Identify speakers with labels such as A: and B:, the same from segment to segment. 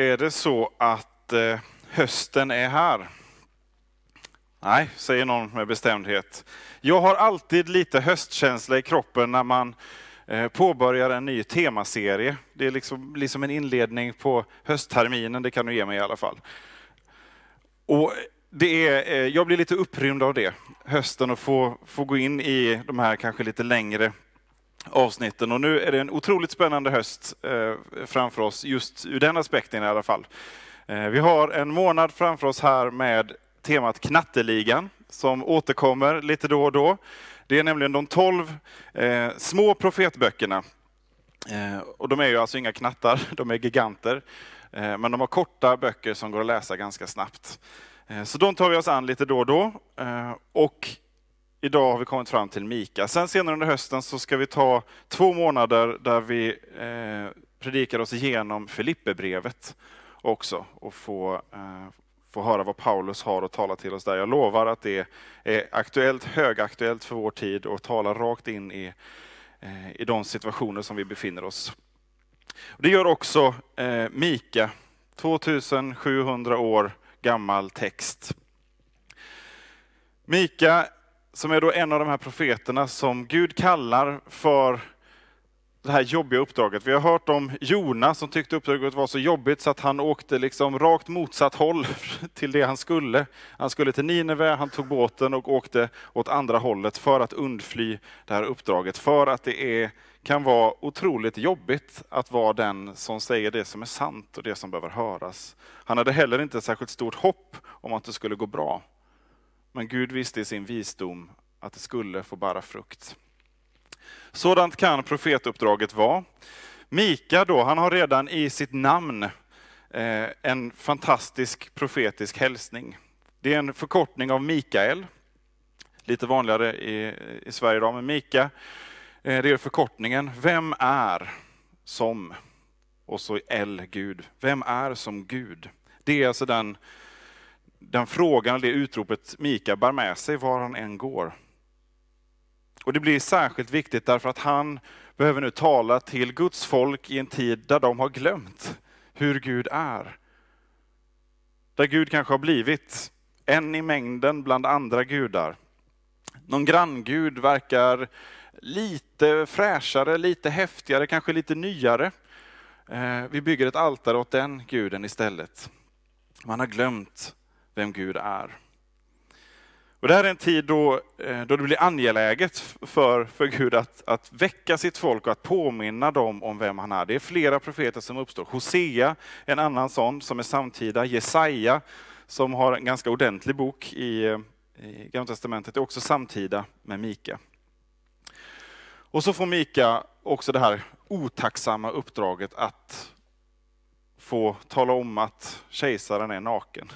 A: Är det så att eh, hösten är här? Nej, säger någon med bestämdhet. Jag har alltid lite höstkänsla i kroppen när man eh, påbörjar en ny temaserie. Det är liksom, liksom en inledning på höstterminen, det kan du ge mig i alla fall. Och det är, eh, jag blir lite upprymd av det, hösten, och få, få gå in i de här kanske lite längre avsnitten. Och nu är det en otroligt spännande höst eh, framför oss, just ur den aspekten i alla fall. Eh, vi har en månad framför oss här med temat Knatteligan, som återkommer lite då och då. Det är nämligen de tolv eh, små profetböckerna. Eh, och de är ju alltså inga knattar, de är giganter. Eh, men de har korta böcker som går att läsa ganska snabbt. Eh, så de tar vi oss an lite då och då. Och Idag har vi kommit fram till Mika. Sen senare under hösten så ska vi ta två månader där vi eh, predikar oss igenom Filipperbrevet också och få, eh, få höra vad Paulus har att tala till oss där. Jag lovar att det är aktuellt, högaktuellt för vår tid och talar rakt in i, eh, i de situationer som vi befinner oss. Det gör också eh, Mika, 2700 år gammal text. Mika som är då en av de här profeterna som Gud kallar för det här jobbiga uppdraget. Vi har hört om Jona som tyckte uppdraget var så jobbigt så att han åkte liksom rakt motsatt håll till det han skulle. Han skulle till Nineve, han tog båten och åkte åt andra hållet för att undfly det här uppdraget. För att det är, kan vara otroligt jobbigt att vara den som säger det som är sant och det som behöver höras. Han hade heller inte särskilt stort hopp om att det skulle gå bra. Men Gud visste i sin visdom att det skulle få bära frukt. Sådant kan profetuppdraget vara. Mika då, han har redan i sitt namn eh, en fantastisk profetisk hälsning. Det är en förkortning av Mikael. Lite vanligare i, i Sverige idag, men Mika, eh, det är förkortningen. Vem är som? Och så L, Gud. Vem är som Gud? Det är alltså den den frågan, det utropet Mika bär med sig var han än går. Och det blir särskilt viktigt därför att han behöver nu tala till Guds folk i en tid där de har glömt hur Gud är. Där Gud kanske har blivit en i mängden bland andra gudar. Någon granngud verkar lite fräschare, lite häftigare, kanske lite nyare. Eh, vi bygger ett altare åt den guden istället. Man har glömt vem Gud är. Och det här är en tid då, eh, då det blir angeläget för, för Gud att, att väcka sitt folk och att påminna dem om vem han är. Det är flera profeter som uppstår. Hosea, en annan sån som är samtida. Jesaja, som har en ganska ordentlig bok i, eh, i Gamla Testamentet, är också samtida med Mika. Och så får Mika också det här otacksamma uppdraget att få tala om att kejsaren är naken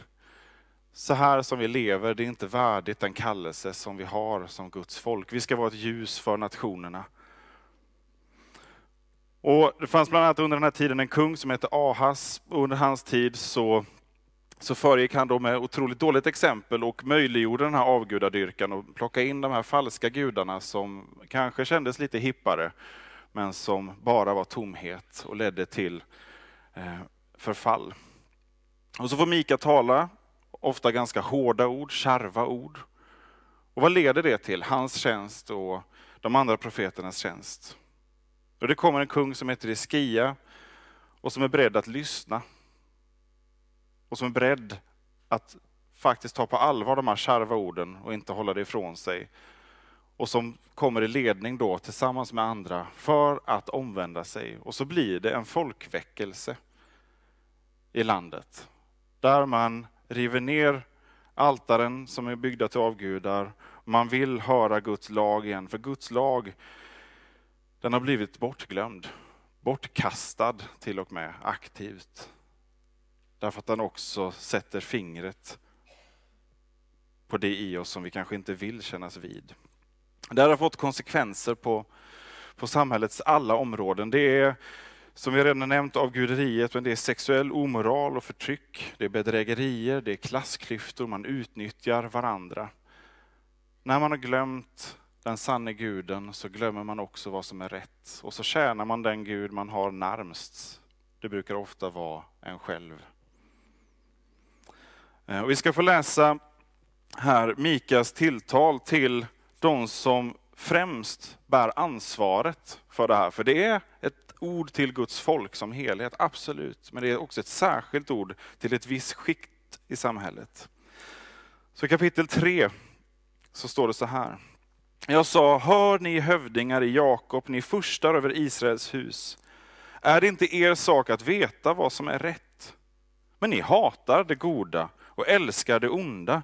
A: så här som vi lever, det är inte värdigt den kallelse som vi har som Guds folk. Vi ska vara ett ljus för nationerna. Och det fanns bland annat under den här tiden en kung som hette Ahas. Och under hans tid så, så föregick han då med otroligt dåligt exempel och möjliggjorde den här avgudadyrkan och plockade in de här falska gudarna som kanske kändes lite hippare, men som bara var tomhet och ledde till eh, förfall. Och så får Mika tala ofta ganska hårda ord, kärva ord. Och vad leder det till? Hans tjänst och de andra profeternas tjänst. Och det kommer en kung som heter Iskia och som är beredd att lyssna. Och som är beredd att faktiskt ta på allvar de här kärva orden och inte hålla det ifrån sig. Och som kommer i ledning då tillsammans med andra för att omvända sig. Och så blir det en folkväckelse i landet. Där man river ner altaren som är byggda till avgudar. Man vill höra Guds lag igen, för Guds lag den har blivit bortglömd. bortkastad till och med aktivt. Därför att den också sätter fingret på det i oss som vi kanske inte vill kännas vid. Det här har fått konsekvenser på, på samhällets alla områden. Det är, som vi redan nämnt, avguderiet, men det är sexuell omoral och förtryck, det är bedrägerier, det är klassklyftor, man utnyttjar varandra. När man har glömt den sanne guden så glömmer man också vad som är rätt. Och så tjänar man den gud man har närmst. Det brukar ofta vara en själv. Eh, och vi ska få läsa här Mikas tilltal till de som främst bär ansvaret för det här. För det är ord till Guds folk som helhet, absolut. Men det är också ett särskilt ord till ett visst skikt i samhället. Så kapitel 3 så står det så här. Jag sa, hör ni hövdingar i Jakob, ni furstar över Israels hus. Är det inte er sak att veta vad som är rätt? Men ni hatar det goda och älskar det onda.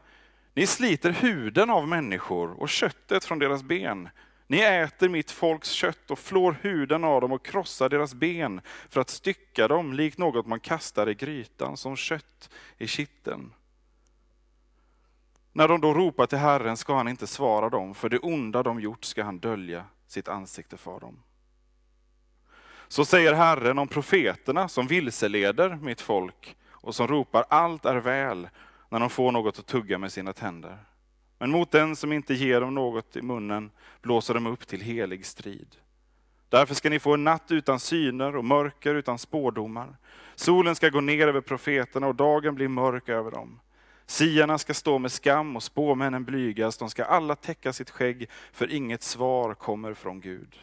A: Ni sliter huden av människor och köttet från deras ben. Ni äter mitt folks kött och flår huden av dem och krossar deras ben för att stycka dem likt något man kastar i grytan som kött i kitteln. När de då ropar till Herren ska han inte svara dem, för det onda de gjort ska han dölja sitt ansikte för dem. Så säger Herren om profeterna som vilseleder mitt folk och som ropar allt är väl när de får något att tugga med sina tänder. Men mot den som inte ger dem något i munnen blåser de upp till helig strid. Därför ska ni få en natt utan syner och mörker utan spådomar. Solen ska gå ner över profeterna och dagen blir mörk över dem. Siarna ska stå med skam och spåmännen blygas, de ska alla täcka sitt skägg, för inget svar kommer från Gud.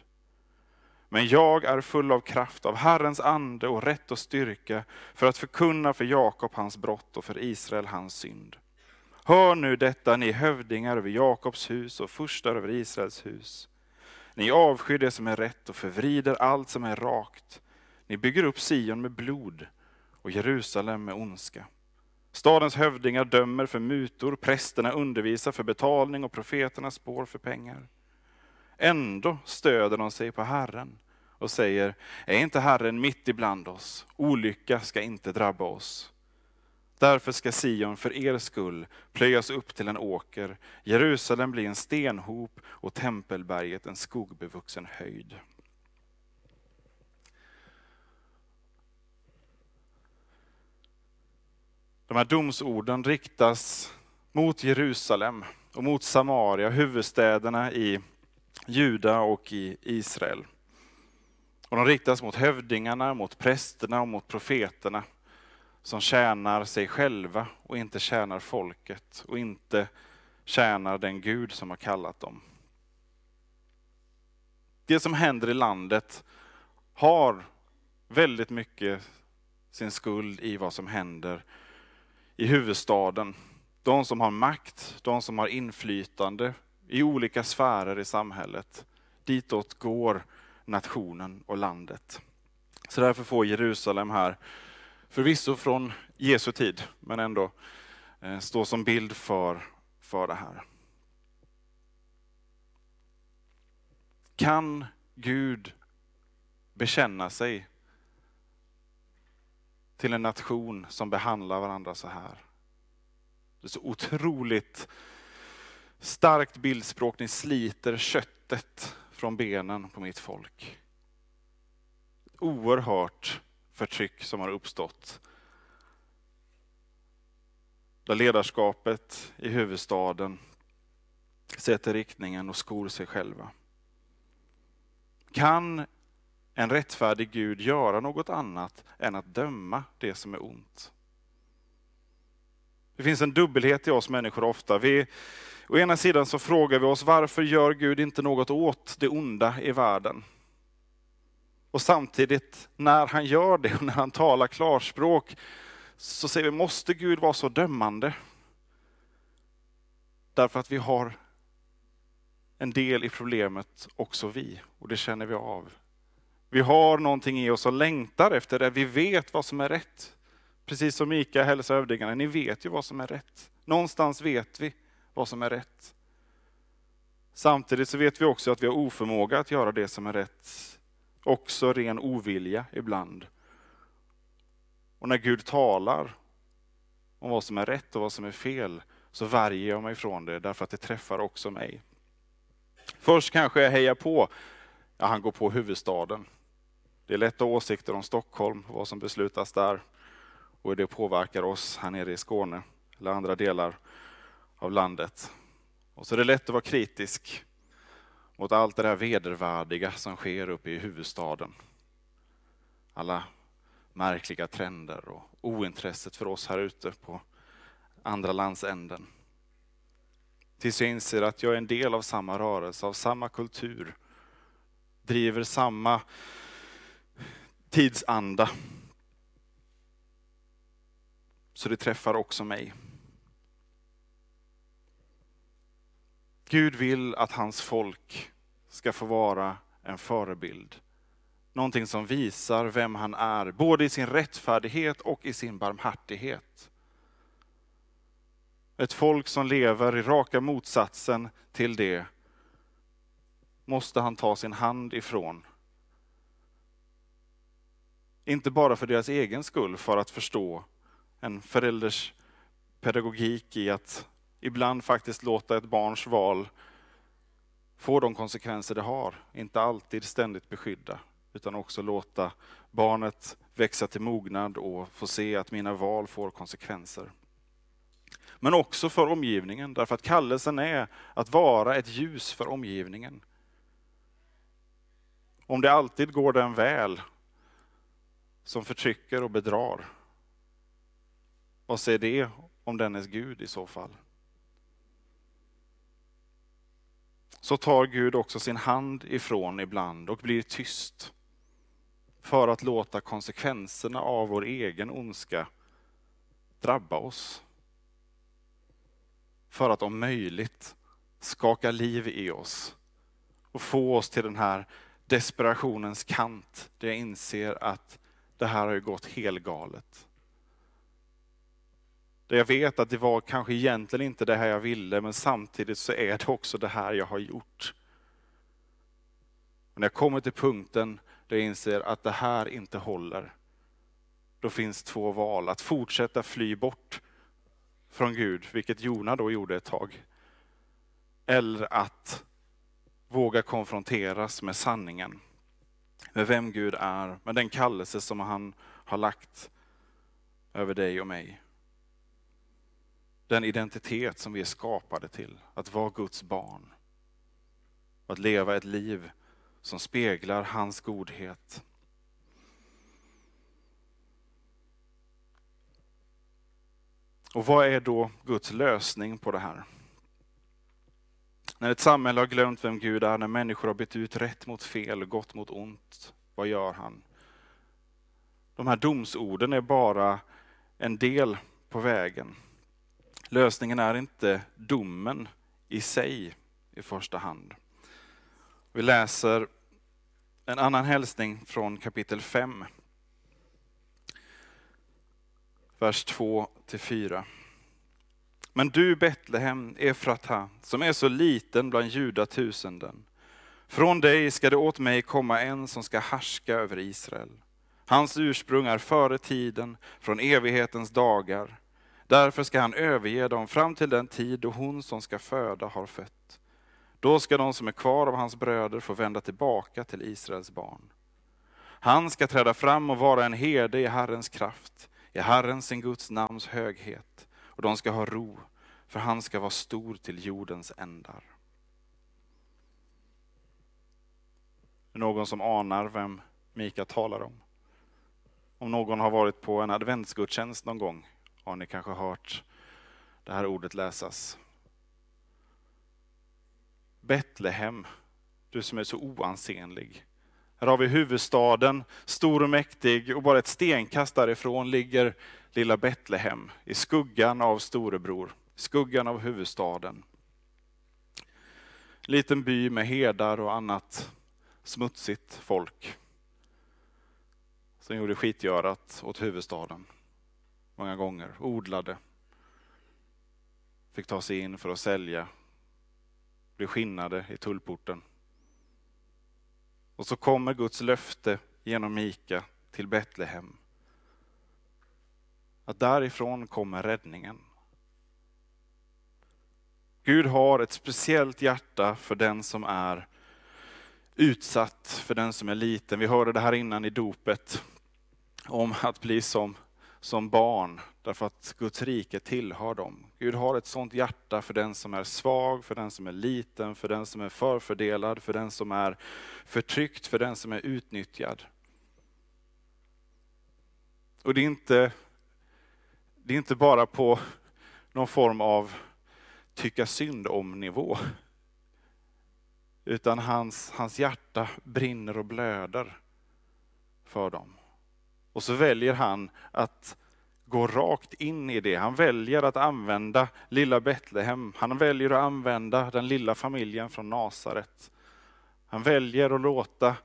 A: Men jag är full av kraft, av Herrens ande och rätt och styrka, för att förkunna för Jakob hans brott och för Israel hans synd. Hör nu detta, ni hövdingar över Jakobs hus och furstar över Israels hus. Ni avskyr det som är rätt och förvrider allt som är rakt. Ni bygger upp Sion med blod och Jerusalem med ondska. Stadens hövdingar dömer för mutor, prästerna undervisar för betalning och profeterna spår för pengar. Ändå stöder de sig på Herren och säger, är inte Herren mitt ibland oss? Olycka ska inte drabba oss. Därför ska Sion för er skull plöjas upp till en åker, Jerusalem bli en stenhop och tempelberget en skogbevuxen höjd. De här domsorden riktas mot Jerusalem och mot Samaria, huvudstäderna i Juda och i Israel. Och de riktas mot hövdingarna, mot prästerna och mot profeterna som tjänar sig själva och inte tjänar folket och inte tjänar den Gud som har kallat dem. Det som händer i landet har väldigt mycket sin skuld i vad som händer i huvudstaden. De som har makt, de som har inflytande i olika sfärer i samhället. Ditåt går nationen och landet. Så därför får Jerusalem här, förvisso från Jesu tid, men ändå eh, stå som bild för, för det här. Kan Gud bekänna sig till en nation som behandlar varandra så här. Det är så otroligt starkt bildspråk. Ni sliter köttet från benen på mitt folk. Oerhört förtryck som har uppstått. Där ledarskapet i huvudstaden sätter riktningen och skor sig själva. Kan en rättfärdig Gud göra något annat än att döma det som är ont. Det finns en dubbelhet i oss människor ofta. Vi, å ena sidan så frågar vi oss varför gör Gud inte något åt det onda i världen? Och samtidigt när han gör det och när han talar klarspråk så säger vi, måste Gud vara så dömande? Därför att vi har en del i problemet också vi, och det känner vi av. Vi har någonting i oss och längtar efter det. Vi vet vad som är rätt. Precis som Mika hälsar övningarna, ni vet ju vad som är rätt. Någonstans vet vi vad som är rätt. Samtidigt så vet vi också att vi har oförmåga att göra det som är rätt också ren ovilja ibland. Och när Gud talar om vad som är rätt och vad som är fel, så värjer jag mig från det därför att det träffar också mig. Först kanske jag hejar på, ja han går på huvudstaden. Det är lätt att ha åsikter om Stockholm och vad som beslutas där och hur det påverkar oss här nere i Skåne eller andra delar av landet. Och så är det lätt att vara kritisk mot allt det där vedervärdiga som sker uppe i huvudstaden. Alla märkliga trender och ointresset för oss här ute på andra landsänden. Tills jag inser att jag är en del av samma rörelse, av samma kultur, driver samma tidsanda. Så det träffar också mig. Gud vill att hans folk ska få vara en förebild. Någonting som visar vem han är, både i sin rättfärdighet och i sin barmhärtighet. Ett folk som lever i raka motsatsen till det måste han ta sin hand ifrån. Inte bara för deras egen skull, för att förstå en förälders pedagogik i att ibland faktiskt låta ett barns val få de konsekvenser det har. Inte alltid ständigt beskydda, utan också låta barnet växa till mognad och få se att mina val får konsekvenser. Men också för omgivningen, därför att kallelsen är att vara ett ljus för omgivningen. Om det alltid går den väl som förtrycker och bedrar, vad säger det om dennes Gud i så fall? Så tar Gud också sin hand ifrån ibland och blir tyst för att låta konsekvenserna av vår egen ondska drabba oss. För att om möjligt skaka liv i oss och få oss till den här desperationens kant där jag inser att det här har ju gått helgalet. Där jag vet att det var kanske egentligen inte det här jag ville, men samtidigt så är det också det här jag har gjort. Och när jag kommer till punkten där jag inser att det här inte håller, då finns två val. Att fortsätta fly bort från Gud, vilket Jona då gjorde ett tag. Eller att våga konfronteras med sanningen. Med vem Gud är, med den kallelse som han har lagt över dig och mig. Den identitet som vi är skapade till, att vara Guds barn. Att leva ett liv som speglar hans godhet. Och vad är då Guds lösning på det här? När ett samhälle har glömt vem Gud är, när människor har bytt ut rätt mot fel, gott mot ont, vad gör han? De här domsorden är bara en del på vägen. Lösningen är inte domen i sig i första hand. Vi läser en annan hälsning från kapitel 5. Vers 2 4. Men du Betlehem, Efrata, som är så liten bland judatusenden. Från dig ska det åt mig komma en som ska härska över Israel. Hans ursprung är före tiden, från evighetens dagar. Därför ska han överge dem fram till den tid då hon som ska föda har fött. Då ska de som är kvar av hans bröder få vända tillbaka till Israels barn. Han ska träda fram och vara en herde i Herrens kraft, i Herrens sin Guds namns höghet, och de ska ha ro, för han ska vara stor till jordens ändar. Någon som anar vem Mika talar om? Om någon har varit på en adventsgudstjänst någon gång har ni kanske hört det här ordet läsas. Betlehem, du som är så oansenlig. Här har vi huvudstaden, stor och mäktig och bara ett stenkast därifrån ligger lilla Betlehem i skuggan av storebror, skuggan av huvudstaden. Liten by med herdar och annat smutsigt folk som gjorde skitgörat åt huvudstaden många gånger, odlade. Fick ta sig in för att sälja, blev skinnade i tullporten. Och så kommer Guds löfte genom Mika till Betlehem. Att därifrån kommer räddningen. Gud har ett speciellt hjärta för den som är utsatt, för den som är liten. Vi hörde det här innan i dopet, om att bli som, som barn, därför att Guds rike tillhör dem. Gud har ett sånt hjärta för den som är svag, för den som är liten, för den som är förfördelad, för den som är förtryckt, för den som är utnyttjad. Och det är inte, det är inte bara på någon form av tycka synd om nivå. Utan hans, hans hjärta brinner och blöder för dem. Och så väljer han att gå rakt in i det. Han väljer att använda lilla Betlehem. Han väljer att använda den lilla familjen från Nasaret. Han väljer att låta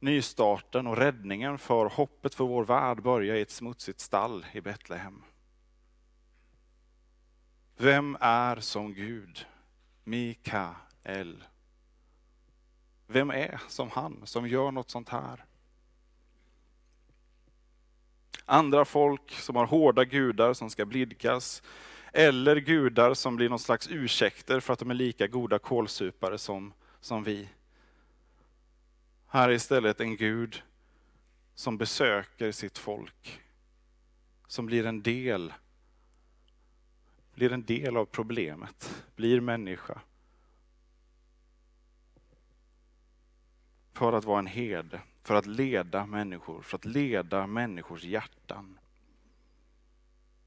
A: nystarten och räddningen för hoppet för vår värld börja i ett smutsigt stall i Betlehem. Vem är som Gud? Mikael. Vem är som han som gör något sånt här? Andra folk som har hårda gudar som ska blidkas, eller gudar som blir någon slags ursäkter för att de är lika goda kolsupare som, som vi. Här är istället en Gud som besöker sitt folk, som blir en del blir en del av problemet, blir människa. För att vara en herde, för att leda människor, för att leda människors hjärtan.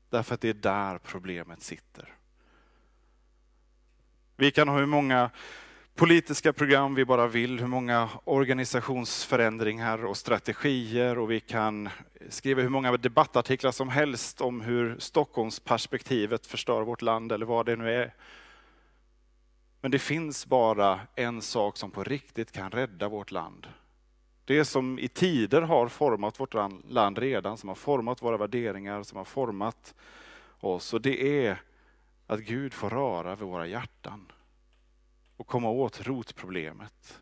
A: Därför att det är där problemet sitter. Vi kan ha hur många politiska program vi bara vill, hur många organisationsförändringar och strategier och vi kan skriva hur många debattartiklar som helst om hur Stockholmsperspektivet förstör vårt land eller vad det nu är. Men det finns bara en sak som på riktigt kan rädda vårt land. Det som i tider har format vårt land redan, som har format våra värderingar, som har format oss. Och det är att Gud får röra vid våra hjärtan och komma åt rotproblemet.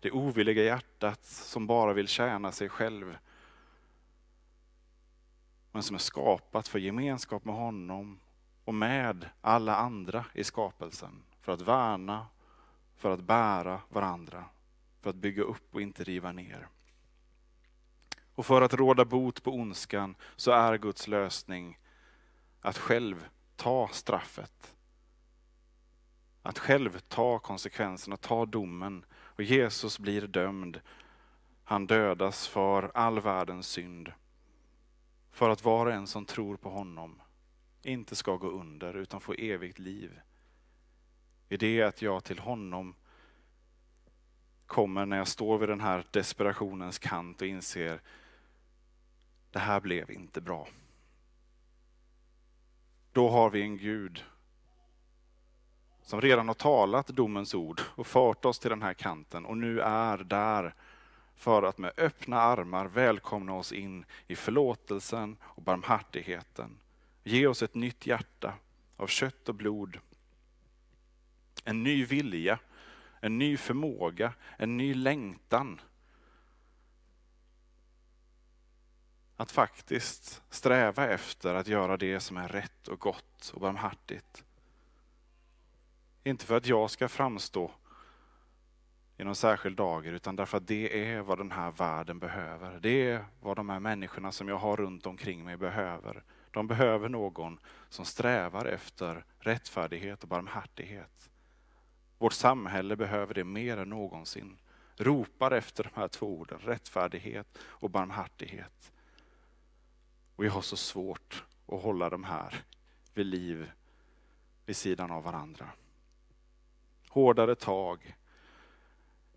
A: Det ovilliga hjärtat som bara vill tjäna sig själv. Men som är skapat för gemenskap med honom och med alla andra i skapelsen. För att värna, för att bära varandra, för att bygga upp och inte riva ner. Och för att råda bot på ondskan så är Guds lösning att själv ta straffet att själv ta konsekvenserna, ta domen. Och Jesus blir dömd. Han dödas för all världens synd. För att var och en som tror på honom inte ska gå under utan få evigt liv. I det att jag till honom kommer när jag står vid den här desperationens kant och inser det här blev inte bra. Då har vi en Gud som redan har talat domens ord och fört oss till den här kanten och nu är där för att med öppna armar välkomna oss in i förlåtelsen och barmhärtigheten. Ge oss ett nytt hjärta av kött och blod. En ny vilja, en ny förmåga, en ny längtan. Att faktiskt sträva efter att göra det som är rätt och gott och barmhärtigt. Inte för att jag ska framstå i någon särskild dager, utan därför att det är vad den här världen behöver. Det är vad de här människorna som jag har runt omkring mig behöver. De behöver någon som strävar efter rättfärdighet och barmhärtighet. Vårt samhälle behöver det mer än någonsin. Ropar efter de här två orden, rättfärdighet och barmhärtighet. Och vi har så svårt att hålla de här vid liv vid sidan av varandra hårdare tag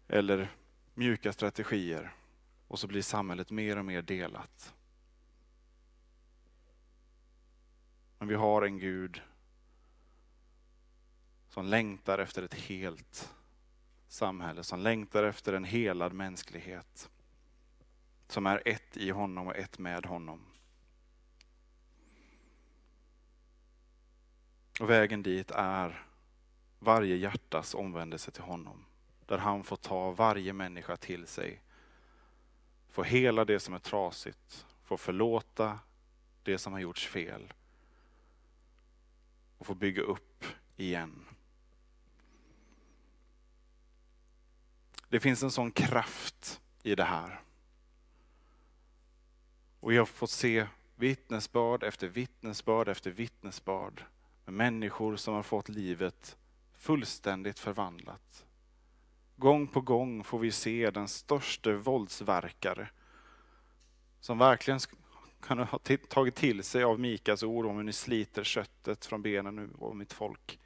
A: eller mjuka strategier och så blir samhället mer och mer delat. Men vi har en Gud som längtar efter ett helt samhälle, som längtar efter en helad mänsklighet. Som är ett i honom och ett med honom. Och vägen dit är varje hjärtas omvändelse till honom. där han får ta varje människa till sig. Få hela det som är trasigt, få förlåta det som har gjorts fel och få bygga upp igen. Det finns en sån kraft i det här. Och jag har fått se vittnesbörd efter vittnesbörd efter vittnesbörd med människor som har fått livet fullständigt förvandlat. Gång på gång får vi se den största våldsverkare som verkligen kan ha tagit till sig av Mikas ord om hur ni sliter köttet från benen nu och mitt folk.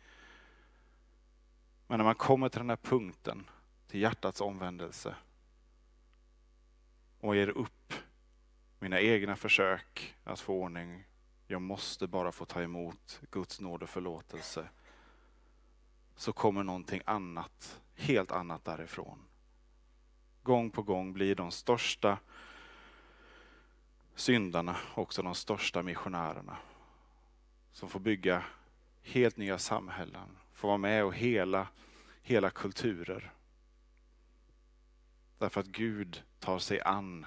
A: Men när man kommer till den här punkten, till hjärtats omvändelse och ger upp mina egna försök att få ordning. Jag måste bara få ta emot Guds nåd och förlåtelse. Så kommer någonting annat, helt annat därifrån. Gång på gång blir de största syndarna också de största missionärerna. Som får bygga helt nya samhällen, får vara med och hela, hela kulturer. Därför att Gud tar sig an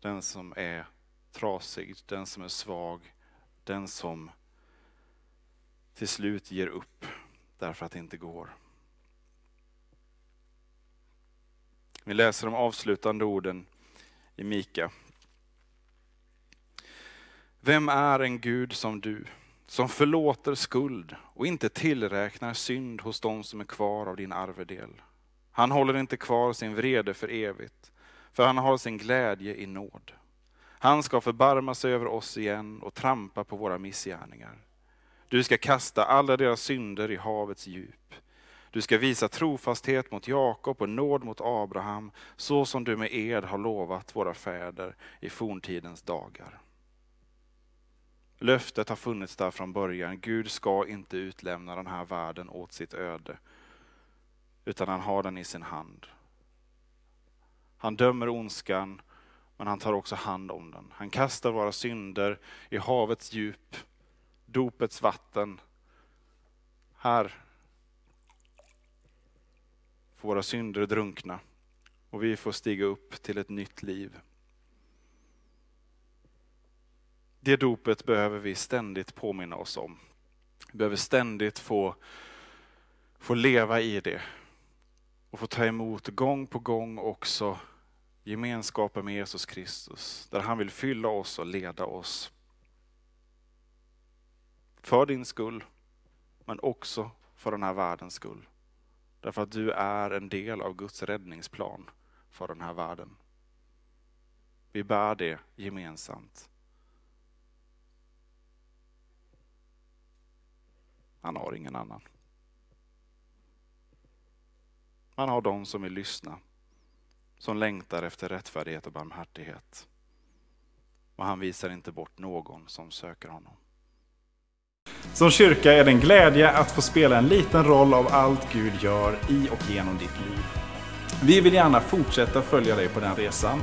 A: den som är trasig, den som är svag, den som till slut ger upp därför att det inte går. Vi läser de avslutande orden i Mika. Vem är en Gud som du, som förlåter skuld och inte tillräknar synd hos dem som är kvar av din arvedel? Han håller inte kvar sin vrede för evigt, för han har sin glädje i nåd. Han ska förbarma sig över oss igen och trampa på våra missgärningar. Du ska kasta alla deras synder i havets djup. Du ska visa trofasthet mot Jakob och nåd mot Abraham, så som du med ed har lovat våra fäder i forntidens dagar. Löftet har funnits där från början. Gud ska inte utlämna den här världen åt sitt öde, utan han har den i sin hand. Han dömer ondskan, men han tar också hand om den. Han kastar våra synder i havets djup, dopets vatten. Här får våra synder drunkna och vi får stiga upp till ett nytt liv. Det dopet behöver vi ständigt påminna oss om. Vi behöver ständigt få, få leva i det och få ta emot gång på gång också gemenskapen med Jesus Kristus, där han vill fylla oss och leda oss. För din skull, men också för den här världens skull. Därför att du är en del av Guds räddningsplan för den här världen. Vi bär det gemensamt. Han har ingen annan. Han har de som vill lyssna, som längtar efter rättfärdighet och barmhärtighet. Och han visar inte bort någon som söker honom.
B: Som kyrka är det en glädje att få spela en liten roll av allt Gud gör i och genom ditt liv. Vi vill gärna fortsätta följa dig på den resan.